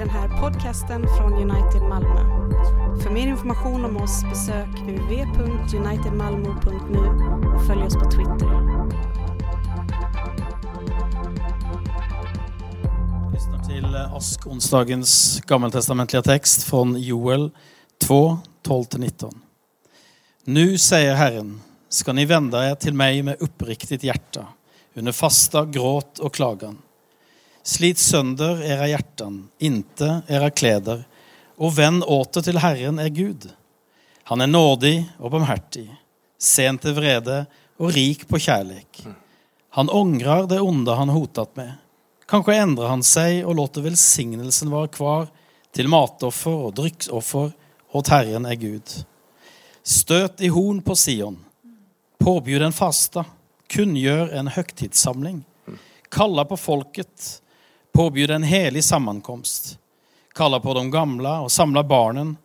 den här podcasten från United Malmö. För mer information om oss besök www.unitedmalmo.nu och följ oss på Twitter. Lyssnar till eh, askonsdagens gammaltestamentliga text från Joel 2, 12-19. Nu säger Herren, ska ni vända er till mig med uppriktigt hjärta, under fasta, gråt och klagan. Slit sönder era hjärtan, inte era kläder, och vänd åter till Herren, er Gud. Han är nådig och barmhärtig, sen till vrede och rik på kärlek. Han ångrar det onda han hotat med. Kanske ändrar han sig och låter välsignelsen vara kvar till matoffer och drycksoffer åt Herren är Gud. Stöt i horn på Sion, påbjud en fasta, kungör en högtidssamling, kalla på folket, Påbjuda en helig sammankomst, kalla på de gamla och samla barnen,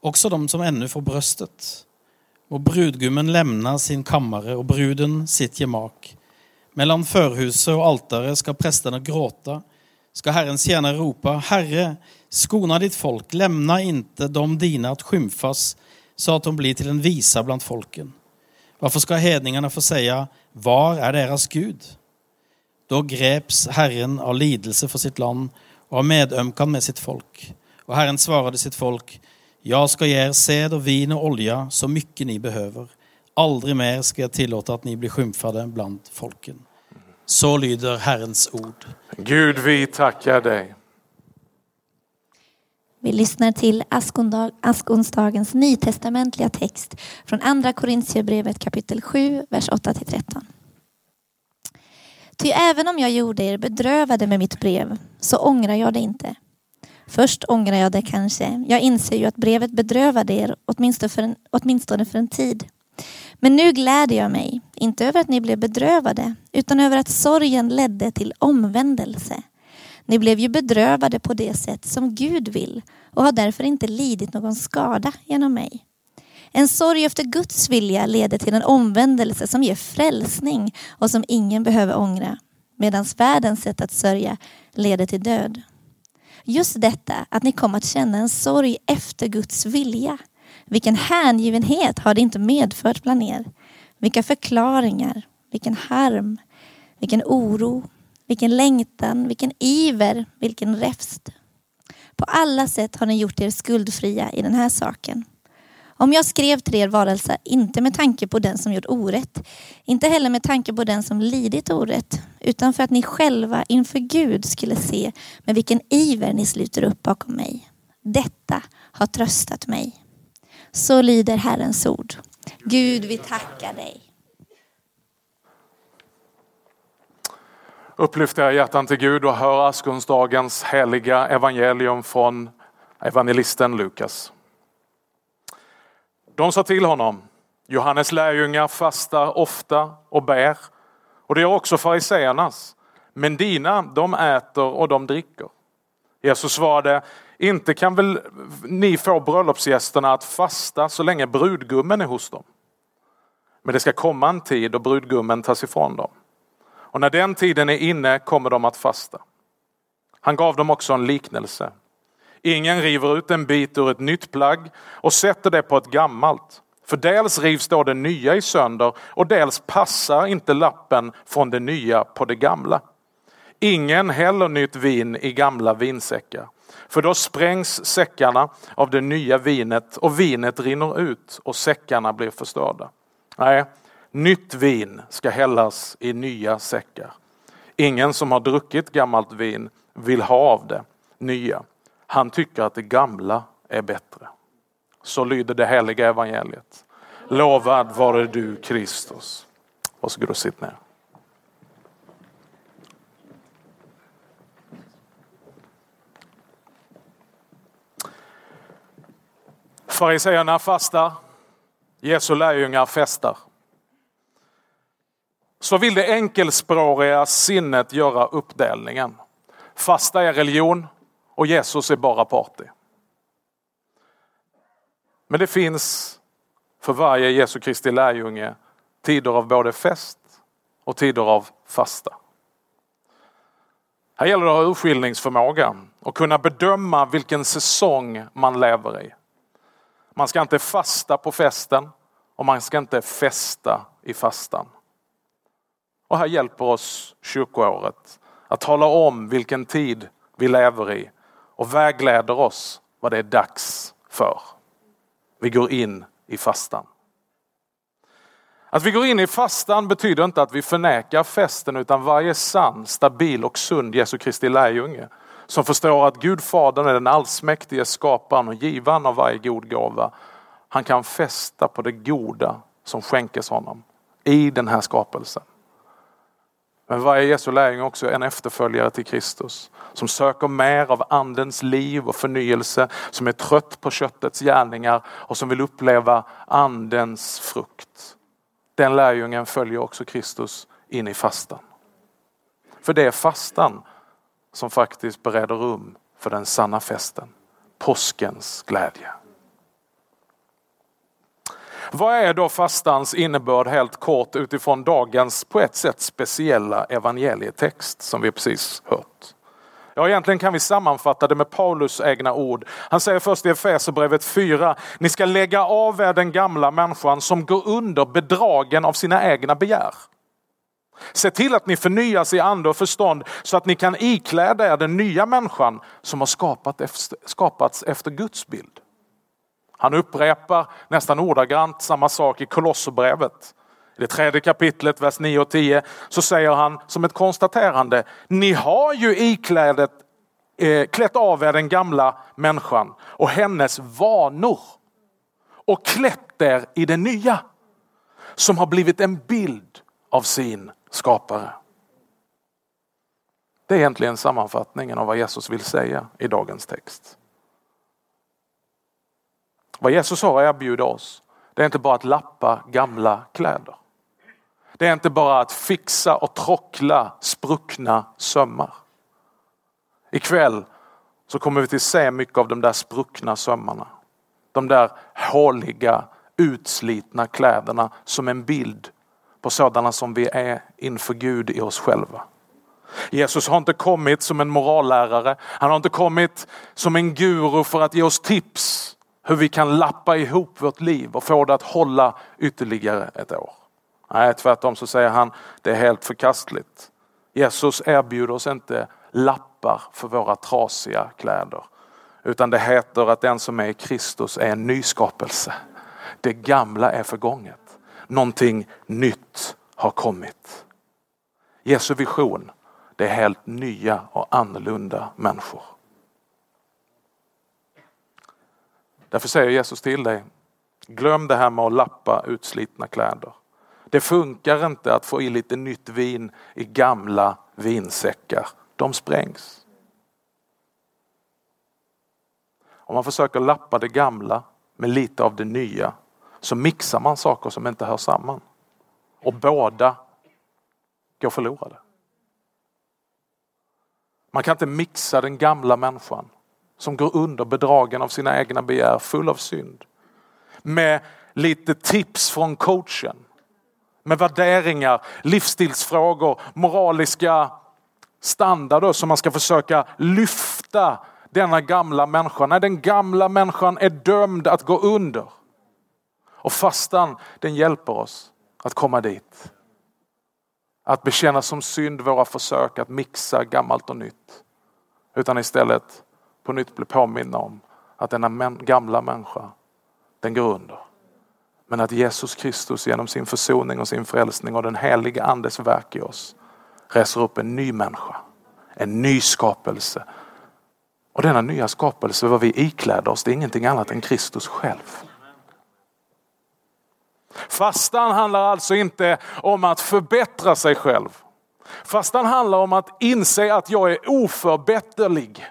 också de som ännu får bröstet. Och brudgummen lämna sin kammare och bruden sitt gemak. Mellan förhuset och altaret ska prästerna gråta, ska Herrens tjänare ropa, Herre, skona ditt folk, lämna inte de dina att skymfas så att de blir till en visa bland folken. Varför ska hedningarna få säga, var är deras Gud? Då greps Herren av lidelse för sitt land och av medömkan med sitt folk. Och Herren svarade sitt folk, jag ska ge er sed och vin och olja så mycket ni behöver. Aldrig mer ska jag tillåta att ni blir skymfade bland folken. Så lyder Herrens ord. Gud, vi tackar dig. Vi lyssnar till askonsdagens nytestamentliga text från andra Korintierbrevet kapitel 7, vers 8-13. Ty även om jag gjorde er bedrövade med mitt brev så ångrar jag det inte. Först ångrar jag det kanske. Jag inser ju att brevet bedrövade er åtminstone för en, åtminstone för en tid. Men nu gläder jag mig, inte över att ni blev bedrövade, utan över att sorgen ledde till omvändelse. Ni blev ju bedrövade på det sätt som Gud vill och har därför inte lidit någon skada genom mig. En sorg efter Guds vilja leder till en omvändelse som ger frälsning och som ingen behöver ångra. Medan världens sätt att sörja leder till död. Just detta att ni kom att känna en sorg efter Guds vilja. Vilken hängivenhet har det inte medfört bland er? Vilka förklaringar, vilken harm, vilken oro, vilken längtan, vilken iver, vilken räfst. På alla sätt har ni gjort er skuldfria i den här saken. Om jag skrev till er varelse, inte med tanke på den som gjort orätt, inte heller med tanke på den som lidit orätt, utan för att ni själva inför Gud skulle se med vilken iver ni sluter upp bakom mig. Detta har tröstat mig. Så lyder Herrens ord. Gud, vi tackar dig. Upplyft era hjärtan till Gud och hör askonsdagens heliga evangelium från evangelisten Lukas. De sa till honom, Johannes lärjungar fastar ofta och bär och det gör också fariseernas. Men dina, de äter och de dricker. Jesus svarade, inte kan väl ni få bröllopsgästerna att fasta så länge brudgummen är hos dem. Men det ska komma en tid då brudgummen tas ifrån dem. Och när den tiden är inne kommer de att fasta. Han gav dem också en liknelse. Ingen river ut en bit ur ett nytt plagg och sätter det på ett gammalt. För dels rivs då det nya i sönder och dels passar inte lappen från det nya på det gamla. Ingen häller nytt vin i gamla vinsäckar. För då sprängs säckarna av det nya vinet och vinet rinner ut och säckarna blir förstörda. Nej, nytt vin ska hällas i nya säckar. Ingen som har druckit gammalt vin vill ha av det nya. Han tycker att det gamla är bättre. Så lyder det heliga evangeliet. Lovad vare du Kristus. Varsågod och sitt ner. Fariseerna fastar, Jesu lärjungar festar. Så vill det enkelspråriga sinnet göra uppdelningen. Fasta är religion och Jesus är bara party. Men det finns för varje Jesu Kristi lärjunge tider av både fest och tider av fasta. Här gäller det att ha urskiljningsförmåga och kunna bedöma vilken säsong man lever i. Man ska inte fasta på festen och man ska inte festa i fastan. Och här hjälper oss kyrkoåret att tala om vilken tid vi lever i och vägleder oss vad det är dags för. Vi går in i fastan. Att vi går in i fastan betyder inte att vi förnekar festen utan varje sann, stabil och sund Jesu Kristi lärjunge som förstår att Gud Fadern är den allsmäktige skaparen och givaren av varje god gåva. Han kan fästa på det goda som skänkes honom i den här skapelsen. Men varje Jesu lärjunge också en efterföljare till Kristus som söker mer av andens liv och förnyelse, som är trött på köttets gärningar och som vill uppleva andens frukt. Den lärjungen följer också Kristus in i fastan. För det är fastan som faktiskt bereder rum för den sanna festen, påskens glädje. Vad är då fastans innebörd helt kort utifrån dagens på ett sätt speciella evangelietext som vi precis hört? Ja, egentligen kan vi sammanfatta det med Paulus egna ord. Han säger först i Efesierbrevet 4, ni ska lägga av er den gamla människan som går under bedragen av sina egna begär. Se till att ni förnyas i ande och förstånd så att ni kan ikläda er den nya människan som har skapats efter Guds bild. Han upprepar nästan ordagrant samma sak i Kolosserbrevet. I det tredje kapitlet, vers 9 och 10, så säger han som ett konstaterande, ni har ju iklädet, eh, klätt av er den gamla människan och hennes vanor och klätt er i det nya som har blivit en bild av sin skapare. Det är egentligen sammanfattningen av vad Jesus vill säga i dagens text. Vad Jesus har att erbjuda oss, det är inte bara att lappa gamla kläder. Det är inte bara att fixa och trockla spruckna sömmar. Ikväll så kommer vi till se mycket av de där spruckna sömmarna. De där håliga, utslitna kläderna som en bild på sådana som vi är inför Gud i oss själva. Jesus har inte kommit som en morallärare. Han har inte kommit som en guru för att ge oss tips hur vi kan lappa ihop vårt liv och få det att hålla ytterligare ett år. Nej, tvärtom så säger han det är helt förkastligt. Jesus erbjuder oss inte lappar för våra trasiga kläder. Utan det heter att den som är i Kristus är en nyskapelse. Det gamla är förgånget. Någonting nytt har kommit. Jesu vision, det är helt nya och annorlunda människor. Därför säger Jesus till dig, glöm det här med att lappa utslitna kläder. Det funkar inte att få i lite nytt vin i gamla vinsäckar. De sprängs. Om man försöker lappa det gamla med lite av det nya så mixar man saker som inte hör samman. Och båda går förlorade. Man kan inte mixa den gamla människan som går under bedragen av sina egna begär, full av synd. Med lite tips från coachen. Med värderingar, livsstilsfrågor, moraliska standarder som man ska försöka lyfta denna gamla människa. Nej, den gamla människan är dömd att gå under. Och fastan den hjälper oss att komma dit. Att bekänna som synd våra försök att mixa gammalt och nytt. Utan istället på nytt bli påminna om att denna gamla människa, den går under. Men att Jesus Kristus genom sin försoning och sin frälsning och den heliga andes verk i oss reser upp en ny människa. En ny skapelse. Och denna nya skapelse, vad vi ikläder oss, det är ingenting annat än Kristus själv. Fastan handlar alltså inte om att förbättra sig själv. Fastan handlar om att inse att jag är oförbätterlig.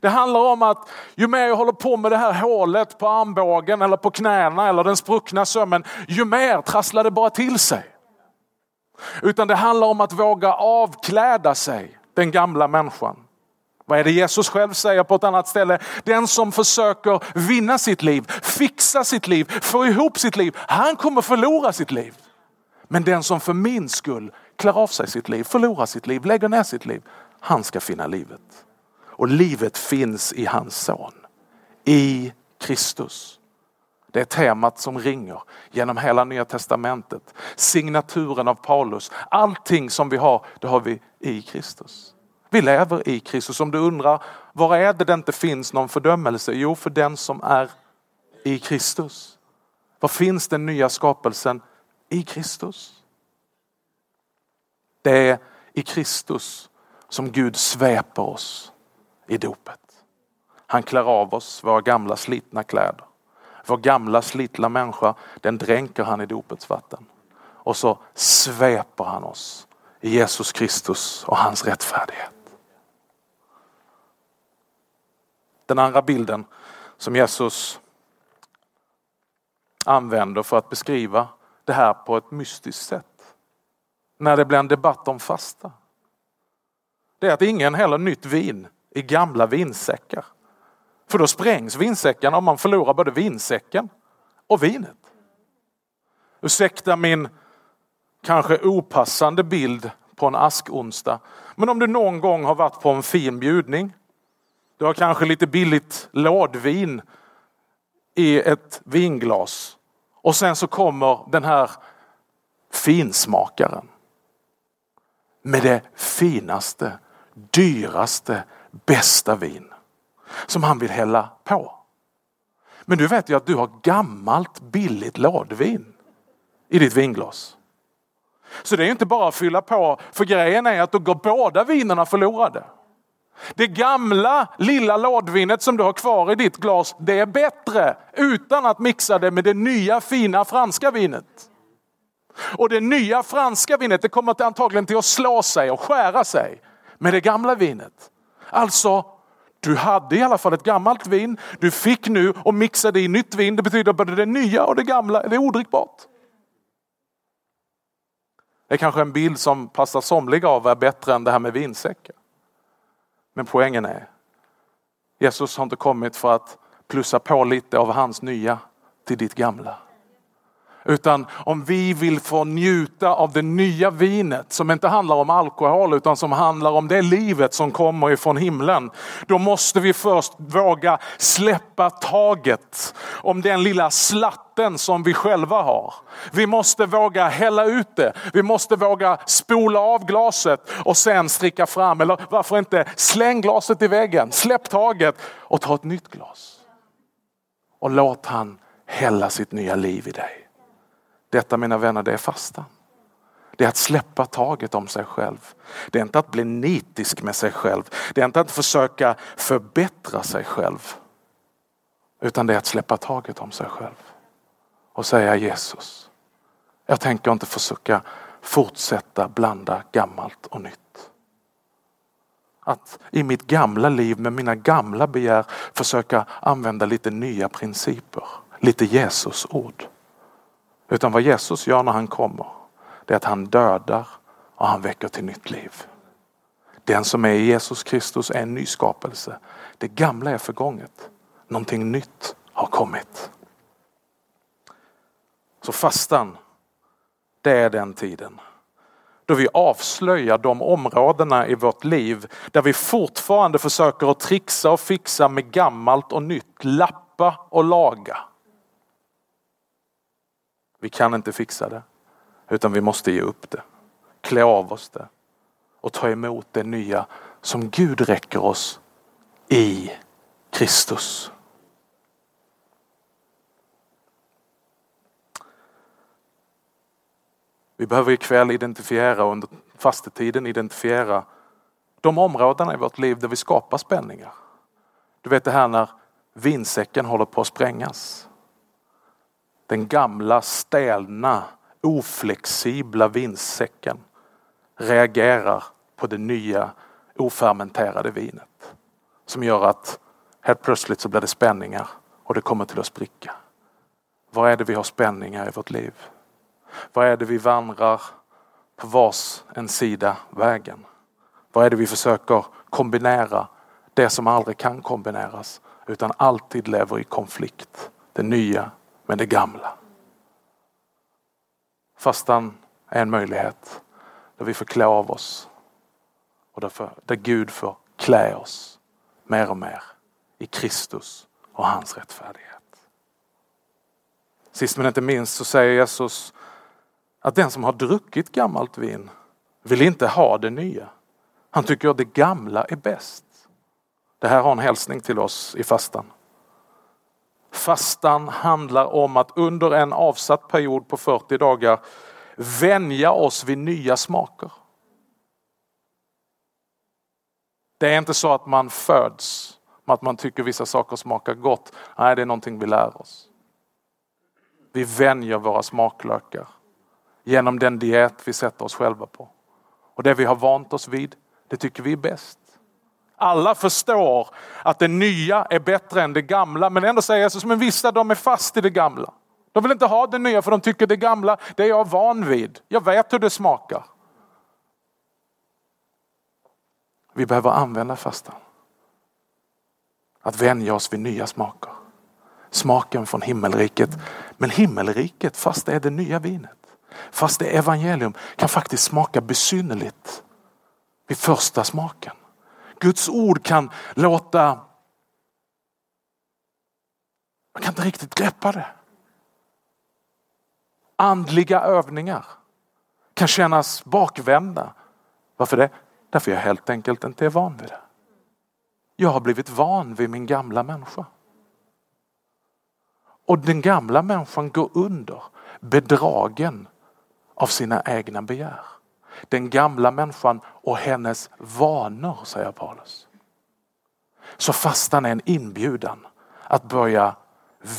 Det handlar om att ju mer jag håller på med det här hålet på armbågen eller på knäna eller den spruckna sömmen, ju mer trasslar det bara till sig. Utan det handlar om att våga avkläda sig den gamla människan. Vad är det Jesus själv säger på ett annat ställe? Den som försöker vinna sitt liv, fixa sitt liv, få ihop sitt liv, han kommer förlora sitt liv. Men den som för min skull klär av sig sitt liv, förlorar sitt liv, lägger ner sitt liv, han ska finna livet. Och livet finns i hans son. I Kristus. Det är temat som ringer genom hela nya testamentet. Signaturen av Paulus. Allting som vi har, det har vi i Kristus. Vi lever i Kristus. Om du undrar, var är det det inte finns någon fördömelse? Jo, för den som är i Kristus. Var finns den nya skapelsen? I Kristus. Det är i Kristus som Gud sveper oss i dopet. Han klär av oss våra gamla slitna kläder. Vår gamla slitna människa, den dränker han i dopets vatten. Och så sveper han oss i Jesus Kristus och hans rättfärdighet. Den andra bilden som Jesus använder för att beskriva det här på ett mystiskt sätt. När det blir en debatt om fasta. Det är att ingen häller nytt vin i gamla vinsäckar. För då sprängs vinsäckarna och man förlorar både vinsäcken och vinet. Ursäkta min kanske opassande bild på en askonsdag. Men om du någon gång har varit på en fin bjudning. Du har kanske lite billigt lådvin i ett vinglas. Och sen så kommer den här finsmakaren. Med det finaste, dyraste, bästa vin som han vill hälla på. Men du vet ju att du har gammalt billigt lådvin i ditt vinglas. Så det är inte bara att fylla på, för grejen är att då går båda vinerna förlorade. Det gamla lilla lådvinet som du har kvar i ditt glas, det är bättre utan att mixa det med det nya fina franska vinet. Och det nya franska vinet det kommer antagligen till att slå sig och skära sig med det gamla vinet. Alltså du hade i alla fall ett gammalt vin. Du fick nu och mixade i nytt vin. Det betyder att både det nya och det gamla det är odrickbart. Det är kanske en bild som passar somliga av är bättre än det här med vinsäckar. Men poängen är, Jesus har inte kommit för att plussa på lite av hans nya till ditt gamla. Utan om vi vill få njuta av det nya vinet som inte handlar om alkohol utan som handlar om det livet som kommer ifrån himlen. Då måste vi först våga släppa taget om den lilla slatten som vi själva har. Vi måste våga hälla ut det. Vi måste våga spola av glaset och sen stricka fram. Eller varför inte släng glaset i väggen, släpp taget och ta ett nytt glas. Och låt han hälla sitt nya liv i dig. Detta mina vänner, det är fasta. Det är att släppa taget om sig själv. Det är inte att bli nitisk med sig själv. Det är inte att försöka förbättra sig själv. Utan det är att släppa taget om sig själv. Och säga Jesus, jag tänker inte försöka fortsätta blanda gammalt och nytt. Att i mitt gamla liv med mina gamla begär försöka använda lite nya principer. Lite Jesus ord. Utan vad Jesus gör när han kommer, det är att han dödar och han väcker till nytt liv. Den som är i Jesus Kristus är en ny skapelse. Det gamla är förgånget. Någonting nytt har kommit. Så fastan, det är den tiden då vi avslöjar de områdena i vårt liv där vi fortfarande försöker att trixa och fixa med gammalt och nytt, lappa och laga. Vi kan inte fixa det. Utan vi måste ge upp det. Klä av oss det. Och ta emot det nya som Gud räcker oss i Kristus. Vi behöver ikväll identifiera under fastetiden identifiera de områdena i vårt liv där vi skapar spänningar. Du vet det här när vinsäcken håller på att sprängas. Den gamla stelna, oflexibla vinsäcken reagerar på det nya ofermenterade vinet. Som gör att helt plötsligt så blir det spänningar och det kommer till att spricka. Vad är det vi har spänningar i vårt liv? Vad är det vi vandrar på vars en sida vägen? Vad är det vi försöker kombinera? Det som aldrig kan kombineras utan alltid lever i konflikt. Det nya med det gamla. Fastan är en möjlighet där vi får klä av oss och därför, där Gud får klä oss mer och mer i Kristus och hans rättfärdighet. Sist men inte minst så säger Jesus att den som har druckit gammalt vin vill inte ha det nya. Han tycker att det gamla är bäst. Det här har en hälsning till oss i fastan. Fastan handlar om att under en avsatt period på 40 dagar vänja oss vid nya smaker. Det är inte så att man föds med att man tycker vissa saker smakar gott. Nej, det är någonting vi lär oss. Vi vänjer våra smaklökar genom den diet vi sätter oss själva på. Och det vi har vant oss vid, det tycker vi är bäst. Alla förstår att det nya är bättre än det gamla men ändå säger Jesus, men vissa de är fast i det gamla. De vill inte ha det nya för de tycker det gamla, det är jag van vid. Jag vet hur det smakar. Vi behöver använda fastan. Att vänja oss vid nya smaker. Smaken från himmelriket. Men himmelriket, fast det är det nya vinet, fast det är evangelium, kan faktiskt smaka besynnerligt vid första smaken. Guds ord kan låta... Man kan inte riktigt greppa det. Andliga övningar kan kännas bakvända. Varför det? Därför jag helt enkelt inte är van vid det. Jag har blivit van vid min gamla människa. Och den gamla människan går under, bedragen av sina egna begär. Den gamla människan och hennes vanor, säger Paulus. Så fastan är en inbjudan att börja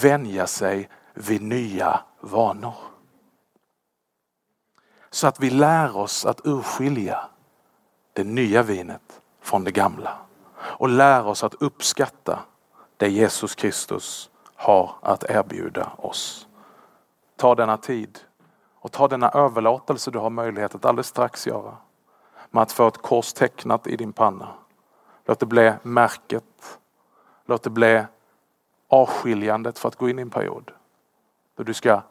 vänja sig vid nya vanor. Så att vi lär oss att urskilja det nya vinet från det gamla och lär oss att uppskatta det Jesus Kristus har att erbjuda oss. Ta denna tid och ta denna överlåtelse du har möjlighet att alldeles strax göra med att få ett kors tecknat i din panna. Låt det bli märket. Låt det bli avskiljandet för att gå in i en period då du ska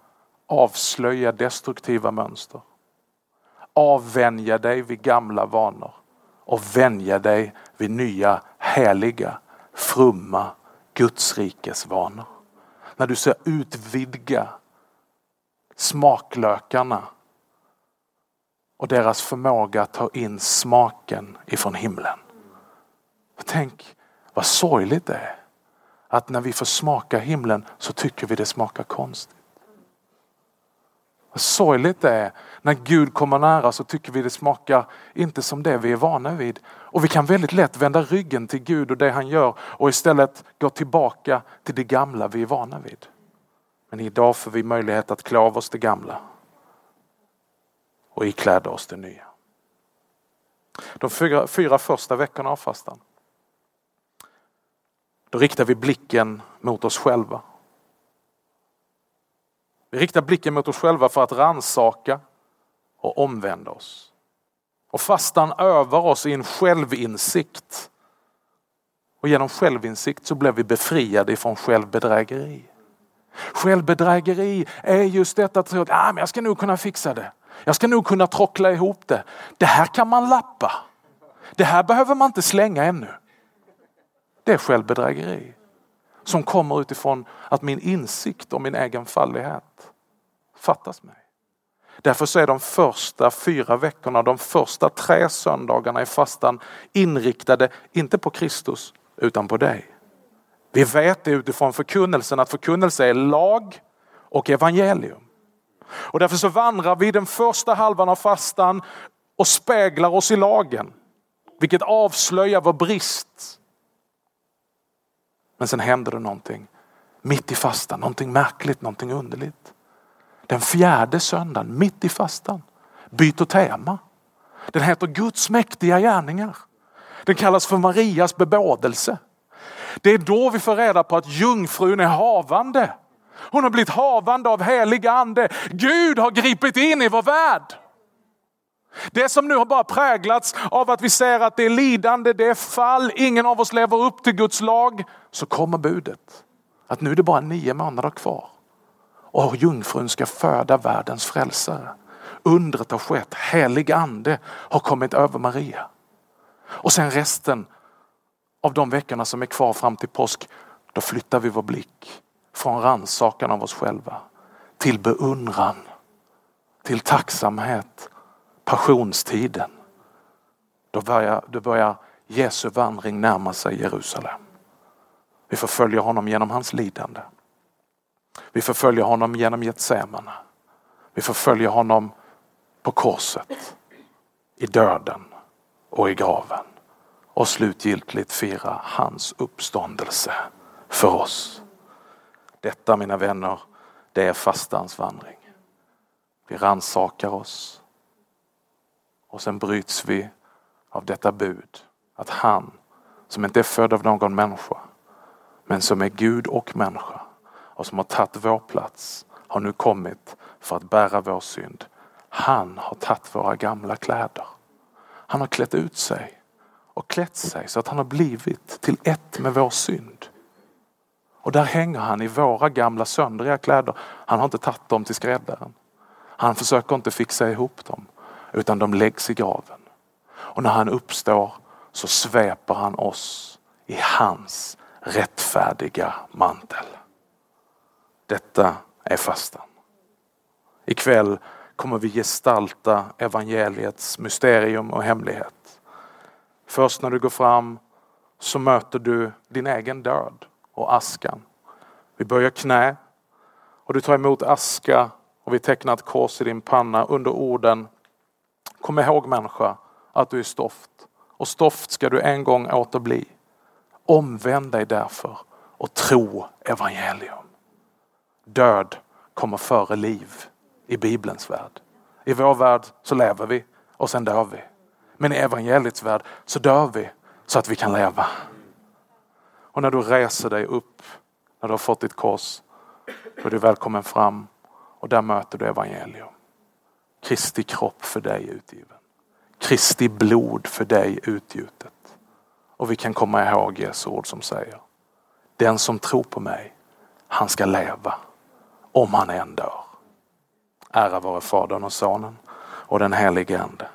avslöja destruktiva mönster. Avvänja dig vid gamla vanor och vänja dig vid nya heliga, frumma Gudsrikes vanor. När du ska utvidga smaklökarna och deras förmåga att ta in smaken ifrån himlen. Tänk vad sorgligt det är att när vi får smaka himlen så tycker vi det smakar konstigt. Vad sorgligt det är när Gud kommer nära så tycker vi det smakar inte som det vi är vana vid. Och vi kan väldigt lätt vända ryggen till Gud och det han gör och istället gå tillbaka till det gamla vi är vana vid. Men idag får vi möjlighet att klä av oss det gamla och ikläda oss det nya. De fyra, fyra första veckorna av fastan. Då riktar vi blicken mot oss själva. Vi riktar blicken mot oss själva för att ransaka och omvända oss. Och fastan övar oss i en självinsikt. Och genom självinsikt så blir vi befriade ifrån självbedrägeri. Självbedrägeri är just detta att tro att ah, men jag ska nog kunna fixa det. Jag ska nog kunna trockla ihop det. Det här kan man lappa. Det här behöver man inte slänga ännu. Det är självbedrägeri som kommer utifrån att min insikt om min egen fallighet fattas mig. Därför så är de första fyra veckorna, de första tre söndagarna i fastan inriktade inte på Kristus utan på dig. Vi vet det utifrån förkunnelsen att förkunnelse är lag och evangelium. Och därför så vandrar vi den första halvan av fastan och speglar oss i lagen. Vilket avslöjar vår brist. Men sen händer det någonting mitt i fastan, någonting märkligt, någonting underligt. Den fjärde söndagen, mitt i fastan, byter tema. Den heter Guds mäktiga gärningar. Den kallas för Marias bebådelse. Det är då vi får reda på att jungfrun är havande. Hon har blivit havande av helig ande. Gud har gripit in i vår värld. Det som nu har bara präglats av att vi ser att det är lidande, det är fall, ingen av oss lever upp till Guds lag. Så kommer budet att nu är det bara nio månader kvar. Och jungfrun ska föda världens frälsare. Undret har skett, helig ande har kommit över Maria. Och sen resten av de veckorna som är kvar fram till påsk, då flyttar vi vår blick från rannsakan av oss själva till beundran, till tacksamhet, passionstiden. Då börjar, då börjar Jesu vandring närma sig Jerusalem. Vi förföljer honom genom hans lidande. Vi förföljer honom genom Getsemane. Vi förföljer honom på korset, i döden och i graven. Och slutgiltigt fira hans uppståndelse för oss. Detta mina vänner, det är fastans vandring. Vi ransakar oss och sen bryts vi av detta bud att han som inte är född av någon människa men som är Gud och människa och som har tagit vår plats har nu kommit för att bära vår synd. Han har tagit våra gamla kläder. Han har klätt ut sig och klätt sig så att han har blivit till ett med vår synd. Och där hänger han i våra gamla söndriga kläder. Han har inte tagit dem till skräddaren. Han försöker inte fixa ihop dem utan de läggs i graven. Och när han uppstår så sveper han oss i hans rättfärdiga mantel. Detta är fastan. Ikväll kommer vi gestalta evangeliets mysterium och hemlighet. Först när du går fram så möter du din egen död och askan. Vi böjer knä och du tar emot aska och vi tecknar ett kors i din panna under orden Kom ihåg människa att du är stoft och stoft ska du en gång åter bli. Omvänd dig därför och tro evangelium. Död kommer före liv i Bibelns värld. I vår värld så lever vi och sen dör vi. Men i evangeliets värld så dör vi så att vi kan leva. Och när du reser dig upp, när du har fått ditt kors, då är du välkommen fram och där möter du evangelium. Kristi kropp för dig utgiven. Kristi blod för dig utgjutet. Och vi kan komma ihåg Jesu ord som säger Den som tror på mig, han ska leva om han än dör. Ära vare Fadern och Sonen och den helige Ande.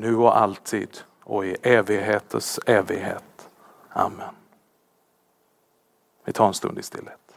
Nu och alltid och i evigheters evighet. Amen. Vi tar en stund i stillhet.